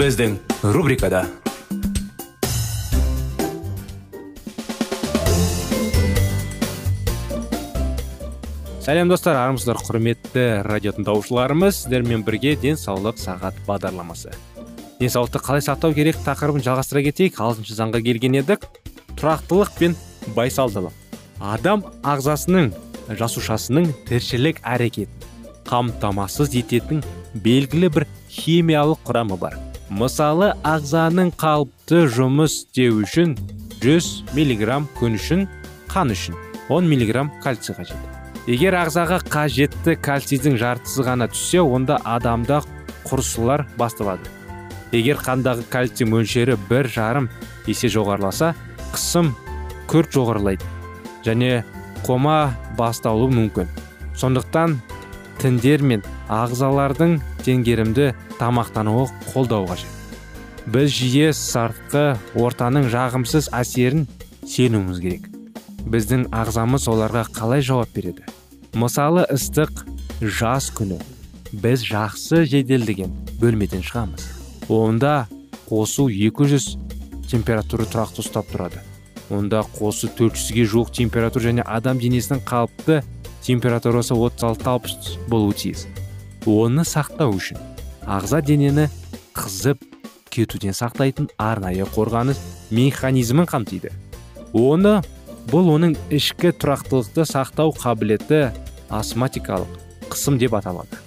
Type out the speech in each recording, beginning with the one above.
Біздің рубрикада сәлем достар армысыздар құрметті радио тыңдаушыларымыз сіздермен бірге денсаулық сағат бағдарламасы. Денсаулықты қалай сақтау керек тақырыбын жалғастыра кетейік. Алтыншы заңға келген едік. Тұрақтылық пен байсалдылық. Адам ағзасының жасушасының тіршілік әрекетін қамтамасыз ететін белгілі бір химиялық құрамы бар. Мысалы ағзаның қалыпты жұмыс істеу үшін 100 миллиграмм күн үшін қан үшін 10 миллиграмм кальций қажет. Егер ағзаға қажетті кальцийдің жартысы ғана түссе онда адамда құрысулар басталады. Егер қандағы кальций мөлшері бір жарым есе жоғарыласа қысым күрт жоғарылайды және кома басталуы мүмкін. Сондықтан тіндер мен ағзалардың теңгерімді тамақтануы қолдау қажет. Біз жиі сыртқы ортаның жағымсыз әсерін сенуіміз керек. Біздің ағзамыз оларға қалай жауап береді? Мысалы ыстық жаз күні. Біз жақсы жеделдеген бөлмеден шығамыз. Онда қосу 200 температура тұрақты ұстап тұрады. Онда қосы 400-ге жуық температура және адам денесінің қалыпты температурасы 36-60 болуы тиіс. Оны сақтау үшін ағза денені қызып кетуден сақтайтын арнайы қорғаныс механизмін қамтиды. Оны бұл оның ішкі тұрақтылықты сақтау қабілеті астматикалық қысым деп аталады.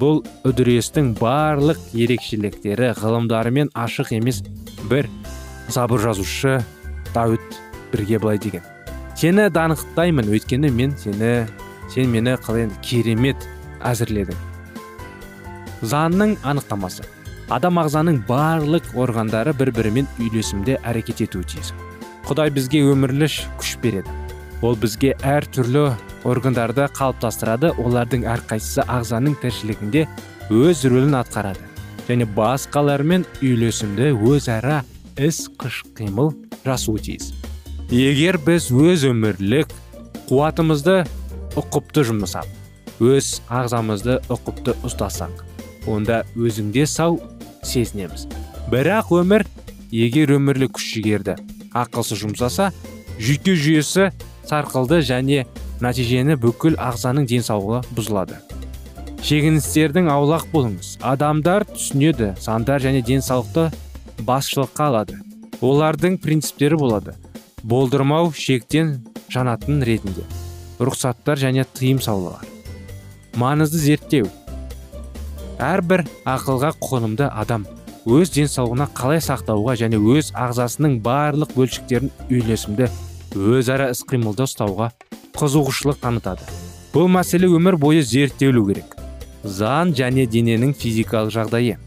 Бұл үдерістің барлық ерекшеліктері ғылымдарымен ашық емес бір забыр жазушы дәуіт бірге былай деген. Сені данықтаймын өйткені мен сені сен мені қалай керемет әзірледің заңның анықтамасы. Адам ағзаның барлық органдары бір бірімен үйлесімде әрекет етуі тиіс. Құдай бізге өмірлі күш береді. Ол бізге әр түрлі органдарды қалыптастырады олардың әрқайсысы ағзаның тіршілігінде өз рөлін атқарады. Және басқалармен үйлесімді өзара іс қыш қимыл жасуы тиіс. Егер біз өз өмірлік қуатымызды ұқыпты жұмсап өз ағзамызды ұқыпты ұстасақ онда өзіңде сау сезінеміз. Бірақ өмір егер өмірлік күш жігерді ақылсыз жұмсаса жүйке жүйесі сарқылды және нәтижені бүкіл ағзаның денсаулығы бұзылады. Шегіністердің аулақ болыңыз. Адамдар түсінеді сандар және денсаулықты басшылыққа алады. Олардың принциптері болады. Болдырмау шектен жанатын ретінде. Рұқсаттар және тыйым салулар. Маңызды зерттеу. Әрбір ақылға қонымды адам өз денсаулығына қалай сақтауға және өз ағзасының барлық бөлшектерін үйлесімді өзара іс қимылда ұстауға қызығушылық танытады. Бұл мәселе өмір бойы зерттелу керек. Зан және дененің физикалық жағдайы.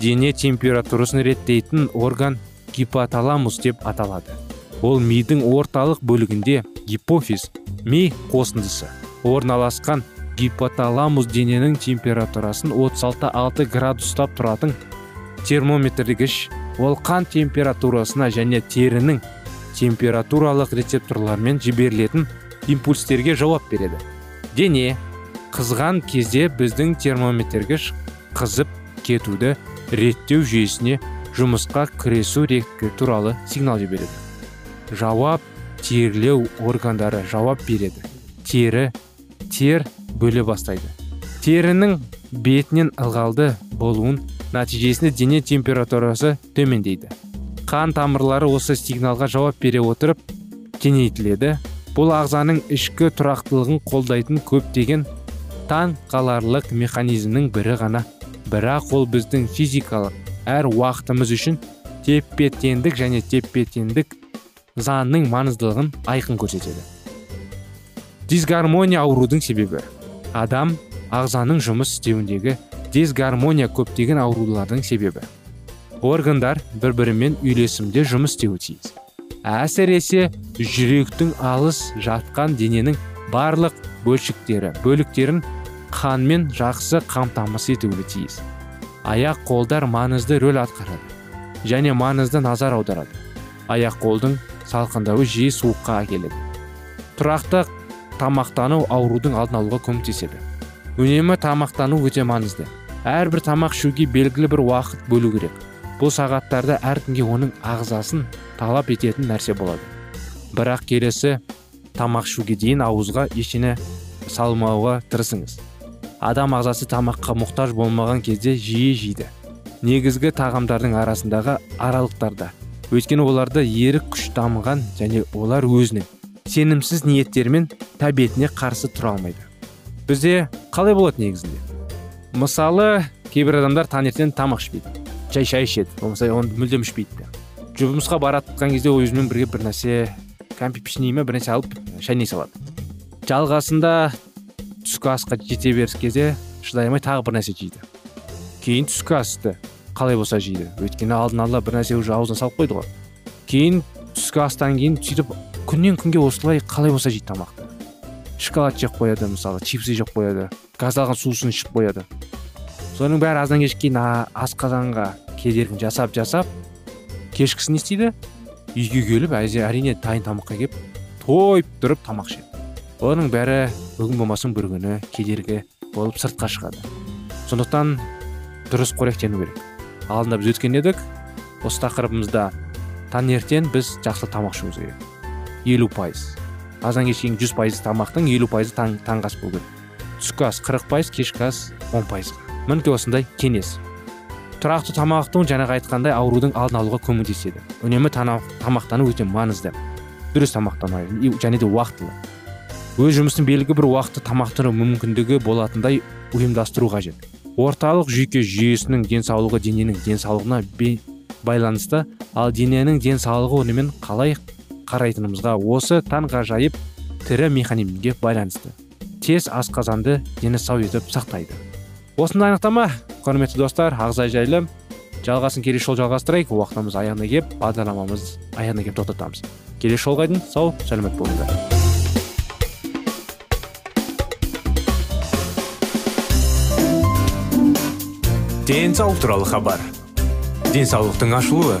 Дене температурасын реттейтін орган гипоталамус деп аталады. Ол мидың орталық бөлігінде гипофиз ми қосындысы орналасқан гипоталамус дененің температурасын 36,6 градус ұстап тұратын термометргіш ол қан температурасына және терінің температуралық рецепторлармен жіберілетін импульстерге жауап береді. Дене қызған кезде біздің термометргіш қызып кетуді реттеу жүйесіне жұмысқа кіресу туралы сигнал жібереді. Жауап терлеу органдары жауап береді. Тері тер бөле бастайды. Терінің бетінен ылғалды болуын нәтижесінде дене температурасы төмендейді. Қан тамырлары осы сигналға жауап бере отырып кеңейтіледі. Бұл ағзаның ішкі тұрақтылығын қолдайтын көптеген таң қаларлық механизмнің бірі ғана. Бірақ ол біздің физикалық әр уақытымыз үшін теппе теңдік және теппе теңдік заңның маңыздылығын айқын көрсетеді. Дисгармония аурудың себебі. Адам ағзаның жұмыс істеуіндегі дисгармония көптеген аурулардың себебі. Органдар бір бірімен үйлесімде жұмыс істеуі тиіс. Әсіресе жүректің алыс жатқан дененің барлық бөлшектері бөліктерін қанмен жақсы қамтамасыз етуі тиіс. Аяқ қолдар маңызды рөл атқарады және маңызды назар аударады. Аяқ қолдың салқындауы жиі суыққа әкеледі. Тұрақты тамақтану аурудың алдын алуға көмектеседі. Үнемі тамақтану өте маңызды. Әрбір тамақ ішуге белгілі бір уақыт бөлу керек. Бұл сағаттарда әркімге оның ағзасын талап ететін нәрсе болады. Бірақ келесі тамақ ішуге дейін ауызға ештеңе салмауға тырысыңыз. Адам ағзасы тамаққа мұқтаж болмаған кезде жиі жейді. Негізгі тағамдардың арасындағы аралықтарда. Өйткені оларда ерік күш дамыған және олар өзінің сенімсіз ниеттермен тәбетіне қарсы тұра алмайды. Бізде қалай болады негізінде? Мысалы кейбір адамдар таңертең тамақ ішпейді жай шай ішеді болмаса оны мүлдем ішпейді. Жұмысқа барады кезде өзімен бірге бір нәрсе кәмпит печенье ме бір нәрсе алып шайнай салады. Жалғасында түскі асқа жете беріс кезде шыдай алмай тағы бір нәрсе жейді. Кейін түскі асты қалай болса жейді. Өйткені алдын ала бір нәрсе уже аузына салып қойды ғой. Кейін түскі астан кейін сөйтіп күннен күнге осылай қалай болса жейді тамақты шоколад жеп қояды мысалы чипсы жеп қояды газдалған сусын ішіп қояды. Соның бәрі аздан кешке кейін асқазанға кедергін жасап жасап кешкісін не істейді үйге келіп әрине дайын тамаққа келіп тойып тұрып тамақ ішеді. Оның бәрі бүгін болмасын бір күні кедергі болып сыртқа шығады. Сондықтан дұрыс қоректену керек. Алдында біз өткен едік осы тақырыбымызда таңертең біз жақсы тамақ ішуіміз керек елу пайыз. Азан кешке жүз пайыз тамақтың елу пайызы таң, таңғы ас болу керек түскі ас қырық пайыз кешкі ас он пайызға. Мінекей осындай кеңес. Тұрақты тамақтану жаңағы айтқандай аурудың алдын алуға көмектеседі. Үнемі тамақтану өте маңызды. Дұрыс тамақтану және де уақытылы. Өз жұмысын белгілі бір уақытта тамақтану мүмкіндігі болатындай ұйымдастыру қажет. Орталық жүйке жүйесінің денсаулығы дененің денсаулығына байланысты ал дененің денсаулығы онымен қалай қарайтынымызға осы таңғажайып тірі механизмге байланысты. Тез асқазанды дені сау етіп сақтайды. Осындай анықтама құрметті достар ағза жайлы. Жалғасын келесі жолы жалғастырайық. Уақытымыз аяғына келіп бағдарламамыз аяғына келіп тоқтатамыз. Келесі жолға дейін сау сәлемет болыңыздар. Денсаулық туралы хабар. Денсаулықтың ашылуы.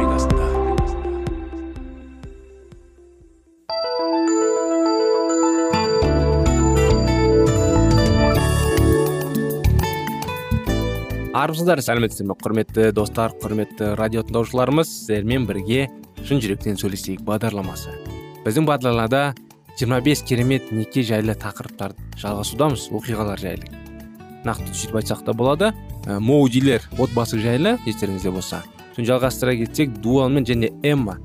Армысыздар сәлеметсіздер ме құрметті достар құрметті радио тыңдаушыларымыз сіздермен бірге шын жүректен сөйлесейік бағдарламасы. Біздің бағдарламада 25 керемет неке жайлы тақырыптарды жалғасудамыз оқиғалар жайлы. Нақты сөйтіп айтсақ та болады. Ә, моудилер отбасы жайлы естеріңізде болса. Соны жалғастыра кетсек дуалмен және эмма.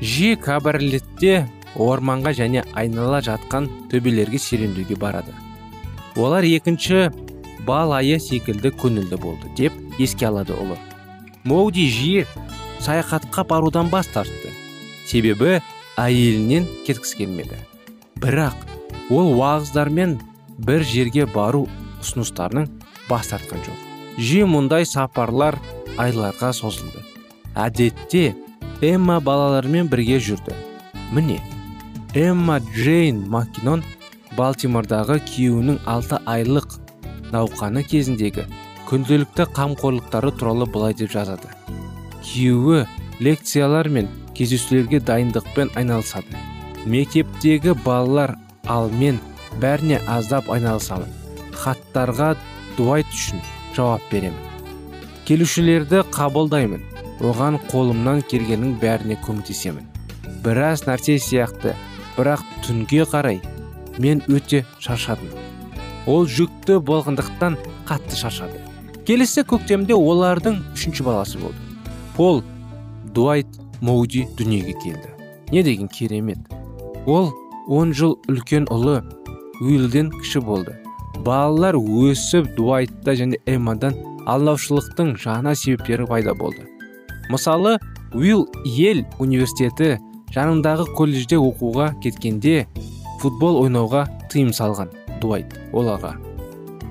Жиі кабарлетте орманға және айнала жатқан төбелерге серуендеуге барады. Олар екінші бал айы секілді көңілді болды деп еске алады ұлы. Моуди жиі саяхатқа барудан бас тартты. Себебі әйелінен кеткісі келмеді. Бірақ ол уағыздармен бір жерге бару ұсыныстарының бас тартқан жоқ. Жиі мұндай сапарлар айларға созылды. Әдетте эмма балаларымен бірге жүрді. Міне эмма джейн маккинон балтимордағы күйеуінің алты айлық науқаны кезіндегі күнделікті қамқорлықтары туралы былай деп жазады. Күйеуі лекциялар мен кездесулерге дайындықпен айналысады. Мектептегі балалар ал мен бәріне аздап айналысамын. Хаттарға дуайт үшін жауап беремін. Келушілерді қабылдаймын. Оған қолымнан келгеннің бәріне көмектесемін. Біраз нәрсе сияқты. Бірақ түнге қарай мен өте шаршадым. Ол жүкті болғандықтан қатты шаршады. Келесі көктемде олардың үшінші баласы болды. Пол дуайт моуди дүниеге келді. Не деген керемет. Ол 10 жыл үлкен ұлы уилден кіші болды. Балалар өсіп дуайтта және эммадан алдаушылықтың жаңа себептері пайда болды. Мысалы уилл ел университеті жанындағы колледжде оқуға кеткенде футбол ойнауға тыйым салған. Дуайт ол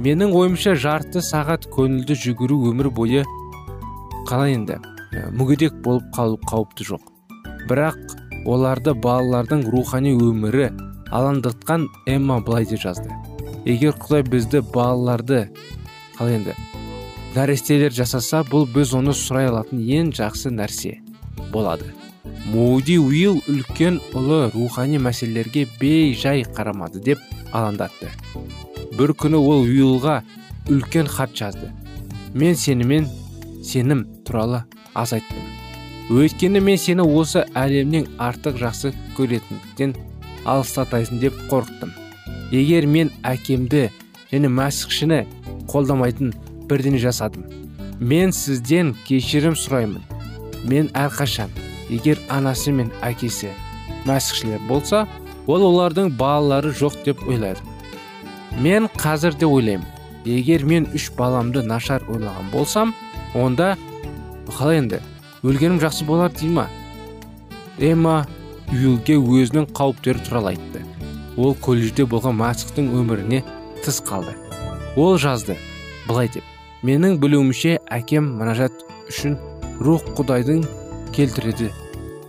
менің ойымша жарты сағат көңілді жүгіру өмір бойы қалай енді мүгедек болып қалу қауіпті жоқ. Бірақ оларды балалардың рухани өмірі алаңдатқан эмма былай деп жазды. Егер құдай бізді балаларды қалай енді нәрестелер жасаса бұл біз оны сұрай алатын ең жақсы нәрсе болады муди уилл үлкен ұлы рухани мәселелерге бей жай қарамады деп алаңдатты. Бір күні ол уиллға үлкен хат жазды. Мен сенімен сенім туралы аз айттым. Өйткені мен сені осы әлемнен артық жақсы көретіндіктен алыстатайсың деп қорықтым. Егер мен әкемді және мәсіхшіні қолдамайтын бірдеңе жасадым мен сізден кешірім сұраймын. Мен әрқашан егер анасы мен әкесі мәсіхшілер болса ол олардың балалары жоқ деп ойладым мен қазір де ойлаймын. Егер мен үш баламды нашар ойлаған болсам онда қалай енді? Өлгенім жақсы болар дей ма? Эмма уилге өзінің қауіптері туралы айтты. Ол колледжде болған мәсіхтің өміріне тыс қалды. Ол жазды былай деп. Менің білуімше әкем мұнажат үшін рух құдайдың келтіреді.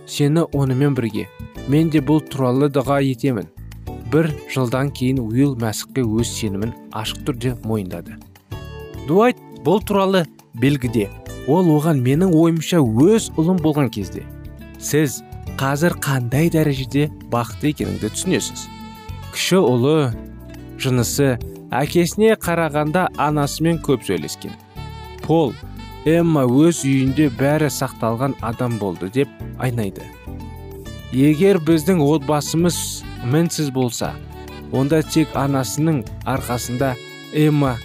Сені онымен бірге мен де бұл туралы дұға етемін. бір жылдан кейін уилл мәсіхке өз сенімін ашық түрде мойындады. Дуайт бұл туралы белгіде ол оған менің ойымша өз ұлым болған кезде. Сіз қазір қандай дәрежеде бақытты екеніңді түсінесіз. Кіші ұлы жынысы әкесіне қарағанда анасымен көп сөйлескен. Пол эмма өз үйінде бәрі сақталған адам болды деп айнайды. Егер біздің отбасымыз мінсіз болса онда тек анасының арқасында эмма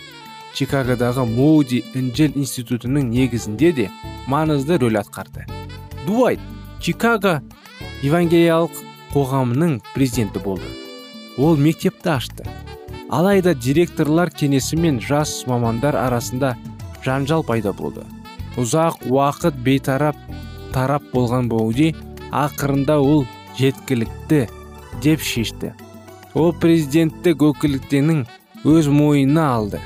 чикагодағы моуди інжел институтының негізінде де маңызды рөл атқарды. Дуайт чикаго евангелиялық қоғамының президенті болды. Ол мектепті ашты. Алайда директорлар кеңесі мен жас мамандар арасында жанжал пайда болды. Ұзақ уақыт бейтарап тарап болған боуди ақырында ол жеткілікті деп шешті. Ол президенттік өкілеттігінің өз мойнына алды.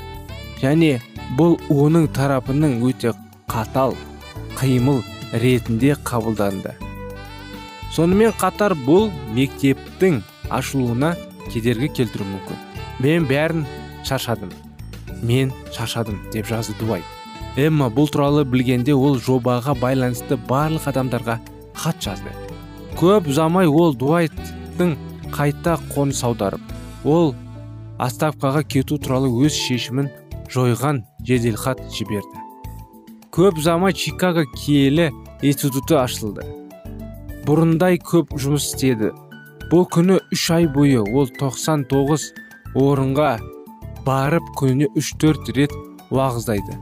Және бұл оның тарапының өте қатал қимыл ретінде қабылданды. Сонымен қатар бұл мектептің ашылуына кедергі келтіруі мүмкін. Мен бәрін шаршадым. Мен шаршадым деп жазды дуайт эмма бұл туралы білгенде ол жобаға байланысты барлық адамдарға хат жазды. Көп ұзамай ол дуайттың қайта қоныс аударып ол отставкаға кету туралы өз шешімін жойған жеделхат жіберді. Көп ұзамай чикаго киелі институты ашылды. Бұрындай көп жұмыс істеді. Бұл күні үш ай бойы ол 99 орынға барып күніне 3-4 рет уағыздайды.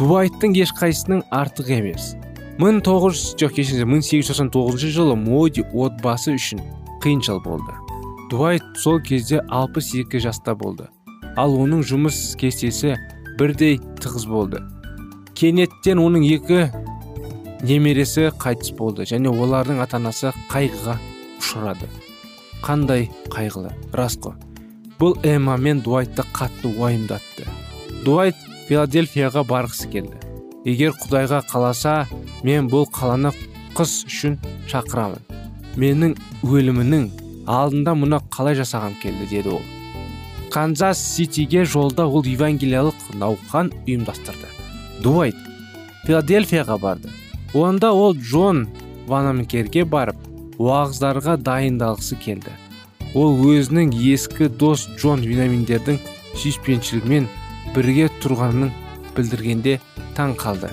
Дуайттың ешқайсының артық емес. 1900 жоқ кешіріңіздер 1899 жылы моди отбасы үшін қиыншыл болды дуайт сол кезде 62 жаста болды ал оның жұмыс кестесі бірдей тығыз болды кенеттен оның екі немересі қайтыс болды және олардың ата анасы қайғыға ұшырады қандай қайғылы рас қой бұл эмма мен дуайтты қатты уайымдатты дуайт филадельфияға барғысы келді егер құдайға қаласа мен бұл қаланы қыс үшін шақырамын. Менің өлімінің алдында мұны қалай жасағам келді деді ол. Канзас ситиге жолда ол евангелиялық науқан ұйымдастырды. Дуайт филадельфияға барды. Онда ол джон ванамкерге барып уағыздарға дайындалғысы келді. Ол өзінің ескі дос джон винаминдердің сүйіспеншілігімен бірге тұрғанын білдіргенде таң қалды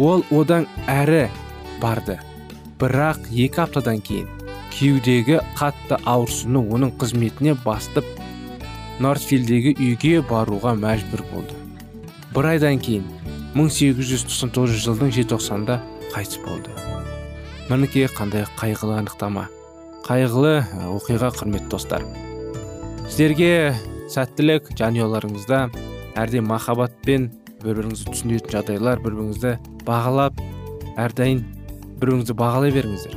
ол одан әрі барды бірақ екі аптадан кейін кеудегі қатты ауырсыну оның қызметіне бастып нортфилдегі үйге баруға мәжбүр болды бір айдан кейін 1899 жылдың желтоқсанында қайтыс болды мінекей қандай қайғылы анықтама қайғылы оқиға құрметті достар сіздерге сәттілік жанұяларыңызда әрдайым махаббатпен бір біріңізді түсінетін жағдайлар бір біріңізді бағалап әрдайым бір біріңізді бағалай беріңіздер.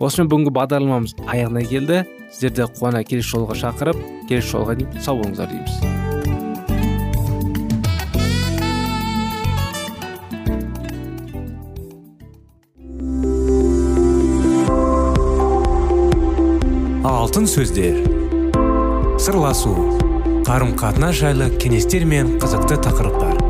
Осымен бүгінгі бағдарламамыз аяғына келді. Сіздерді қуана келесі жолға шақырып келесі жолға дейін сау болыңыздар дейміз. Алтын сөздер. Сырласу. Қарым қатынас жайлы кеңестер мен қызықты тақырыптар.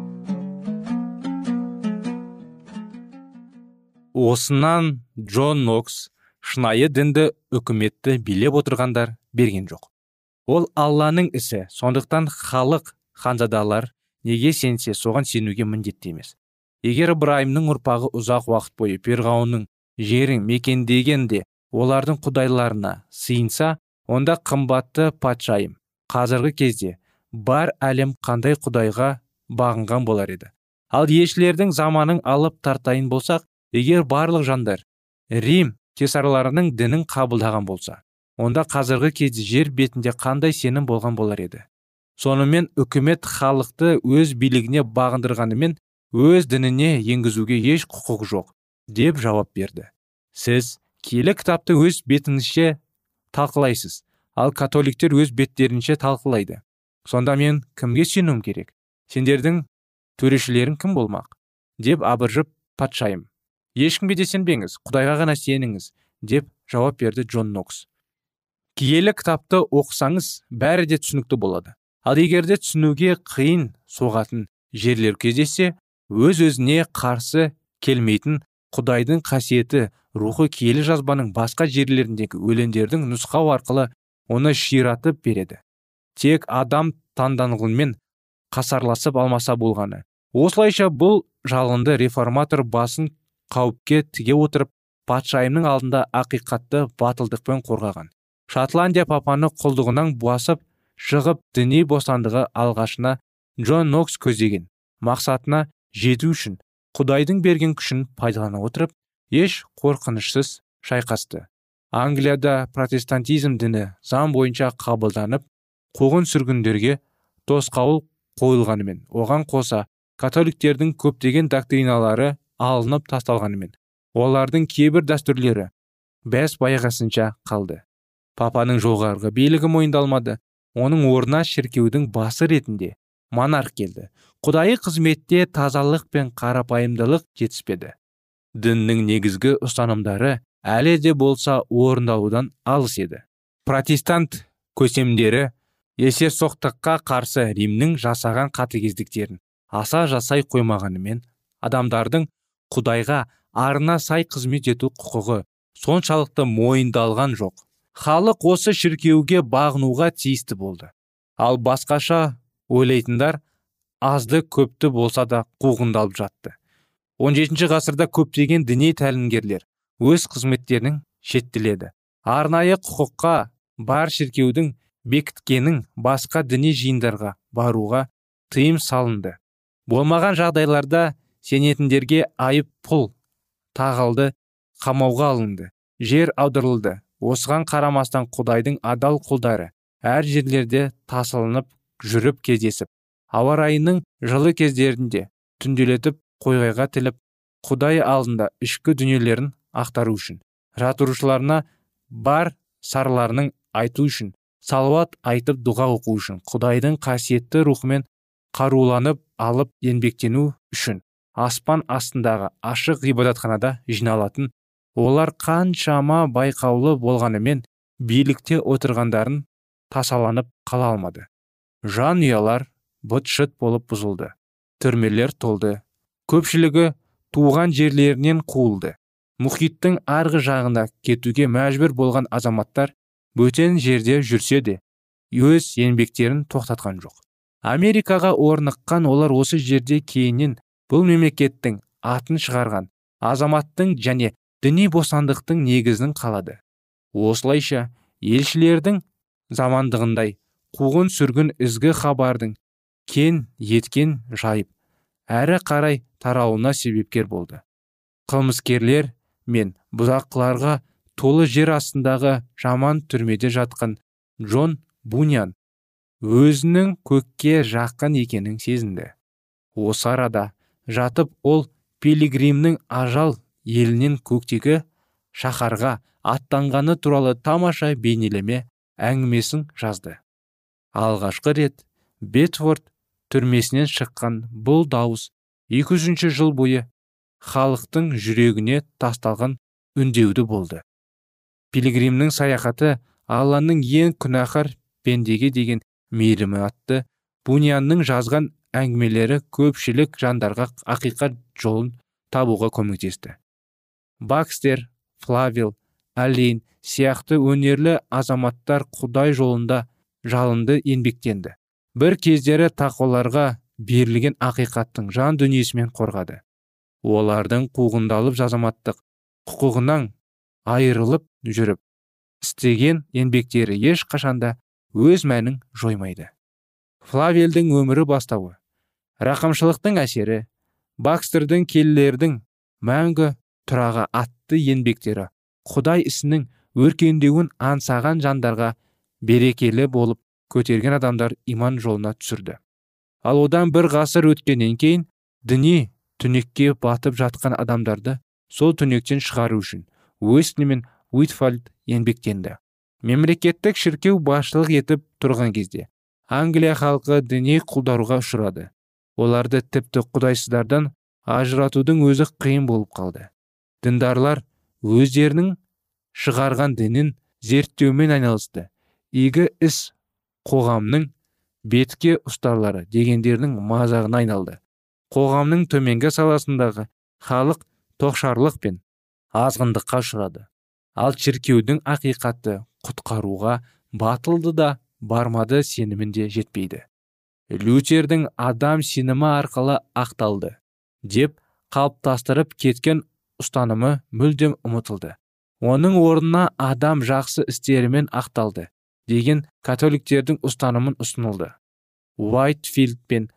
Осынан джон нокс шынайы дінді үкіметті билеп отырғандар берген жоқ. Ол алланың ісі сондықтан халық ханзадалар неге сенсе соған сенуге міндетті емес. Егер ыбырайымның ұрпағы ұзақ уақыт бойы перғауынның жерін мекендеген де олардың құдайларына сыйынса онда қымбатты патшайым қазіргі кезде бар әлем қандай құдайға бағынған болар еді? Ал елшілердің заманын алып тартайын болсақ егер барлық жандар рим кесарларының дінін қабылдаған болса онда қазіргі кезде жер бетінде қандай сенім болған болар еді? Сонымен үкімет халықты өз билігіне бағындырғанымен өз дініне енгізуге еш құқық жоқ деп жауап берді. Сіз киелі кітапты өз бетіңізше талқылайсыз ал католиктер өз беттерінше талқылайды. Сонда мен кімге сенуім керек? Сендердің төрешілерің кім болмақ? деп абыржып патшайым ешкімге де сенбеңіз құдайға ғана сеніңіз деп жауап берді джон нокс. Киелі кітапты оқысаңыз бәрі де түсінікті болады. Ал егер де түсінуге қиын соғатын жерлер кездессе өз өзіне қарсы келмейтін құдайдың қасиеті рухы киелі жазбаның басқа жерлеріндегі өлеңдердің нұсқау арқылы оны ширатып береді. Тек адам таңданғанмен қасарласып алмаса болғаны. Осылайша бұл жалынды реформатор басын қауіпке тіге отырып патшайымның алдында ақиқатты батылдықпен қорғаған. Шотландия папаны құлдығынан басып шығып діни бостандығы алғашына джон нокс көздеген. Мақсатына жету үшін құдайдың берген күшін пайдалана отырып еш қорқынышсыз шайқасты. Англияда протестантизм діні заң бойынша қабылданып қуғын сүргіндерге тосқауыл қойылғанымен оған қоса католиктердің көптеген доктриналары алынып тасталғанымен олардың кейбір дәстүрлері бәс баяғасынша қалды. Папаның жоғарғы билігі мойындалмады оның орнына шіркеудің басы ретінде монарх келді. Құдайы қызметте тазалық пен қарапайымдылық жетіспеді. Діннің негізгі ұстанымдары әлі де болса орындалудан алыс еді. Протестант көсемдері соқтыққа қарсы римнің жасаған қатыгездіктерін аса жасай қоймағанымен адамдардың құдайға арына сай қызмет ету құқығы соншалықты мойындалған жоқ. Халық осы шіркеуге бағынуға тиісті болды. Ал басқаша ойлайтындар азды көпті болса да қуғындалып жатты. 17 ғасырда көптеген діни тәлімгерлер өз қызметтерінің шеттіледі. Арнайы құқыққа бар шіркеудің бекіткенің басқа діни жиындарға баруға тыйым салынды. Болмаған жағдайларда сенетіндерге айып пұл тағылды қамауға алынды. Жер аударылды. Осыған қарамастан құдайдың адал құлдары әр жерлерде тасылынып жүріп кездесіп ауа райының жылы кездерінде түнделетіп қойғайға тіліп құдай алдында ішкі дүниелерін ақтару үшін жатырушыларына бар сарларының айту үшін салауат айтып дұға оқу үшін құдайдың қасиетті рухымен қаруланып алып еңбектену үшін. Аспан астындағы ашық ғибадатханада жиналатын олар қаншама байқаулы болғанымен билікте отырғандарын тасаланып қала алмады. Жанұялар бұт шыт болып бұзылды. Түрмелер толды. Көпшілігі туған жерлерінен қуылды. Мұхиттың арғы жағына кетуге мәжбүр болған азаматтар бөтен жерде жүрсе де өз еңбектерін тоқтатқан жоқ. Америкаға орныққан олар осы жерде кейіннен бұл мемлекеттің атын шығарған азаматтың және діни бостандықтың негізін қалады. Осылайша елшілердің замандығындай қуғын сүргін ізгі хабардың кен еткен жайып әрі қарай тарауына себепкер болды. Қылмыскерлер мен бұзақыларға толы жер астындағы жаман түрмеде жатқан джон бунян өзінің көкке жақын екенін сезінді. Осы арада жатып ол пилигримнің ажал елінен көктегі шаһарға аттанғаны туралы тамаша бейнелеме әңгімесін жазды. Алғашқы рет бетфорд түрмесінен шыққан бұл дауыс 200 жыл бойы халықтың жүрегіне тасталған үндеуді болды. Пилигримнің саяхаты алланың ең күнәһар пендеге деген мейірімі атты бунянның жазған әңгімелері көпшілік жандарға ақиқат жолын табуға көмектесті. Бакстер флавил аллейн сияқты өнерлі азаматтар құдай жолында жалынды еңбектенді. Бір кездері тақуаларға берілген ақиқаттың жан дүниесімен қорғады. Олардың қуғындалып жазаматтық құқығынан айырылып жүріп істеген еңбектері еш қашанда өз мәнін жоймайды. Флавелдің өмірі бастауы. Рақымшылықтың әсері бакстердің келлердің мәңгі тұрағы атты еңбектері құдай ісінің өркендеуін аңсаған жандарға берекелі болып көтерген адамдар иман жолына түсірді. Ал одан бір ғасыр өткеннен кейін діни түнекке батып жатқан адамдарды сол түнектен шығару үшін уэсли мен уитфальд еңбектенді. Мемлекеттік шіркеу басшылық етіп тұрған кезде англия халқы діни құлдаруға ұшырады. Оларды тіпті құдайсыздардан ажыратудың өзі қиын болып қалды. Діндарлар өздерінің шығарған дінін зерттеумен айналысты. Игі іс қоғамның бетке ұстарлары дегендердің мазағына айналды. Қоғамның төменгі саласындағы халық тоқшарлық пен азғындыққа ұшырады. Ал шіркеудің ақиқатты құтқаруға батылды да бармады сенімінде жетпейді. Лютердің адам сенімі арқылы ақталды деп қалыптастырып кеткен ұстанымы мүлдем ұмытылды. Оның орнына адам жақсы істерімен ақталды деген католиктердің ұстанымын ұсынылды. Уайтфилд пен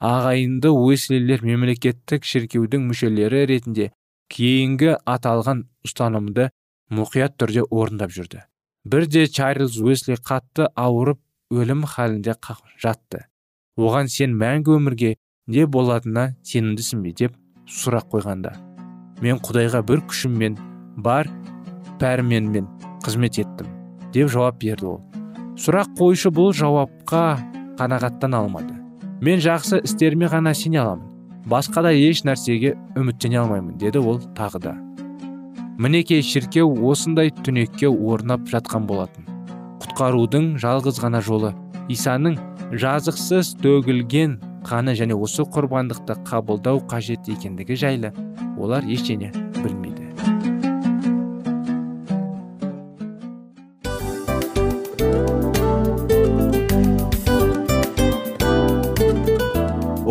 ағайынды уэслилер мемлекеттік шіркеудің мүшелері ретінде кейінгі аталған ұстанымды мұқият түрде орындап жүрді. Бірде чарльз уэсли қатты ауырып өлім халінде жатты оған сен мәңгі өмірге не болатынына сенімдісің бе деп сұрақ қойғанда мен құдайға бір күшіммен бар пәрменмен қызмет еттім деп жауап берді ол. Сұрақ қойшы бұл жауапқа қанағаттана алмады. мен жақсы істеріме ғана сене аламын басқа да еш нәрсеге үміттене алмаймын деді ол тағы да. Мінекей шіркеу осындай түнекке орнап жатқан болатын. Құтқарудың жалғыз ғана жолы исаның жазықсыз төгілген қаны және осы құрбандықты қабылдау қажет екендігі жайлы олар ештеңе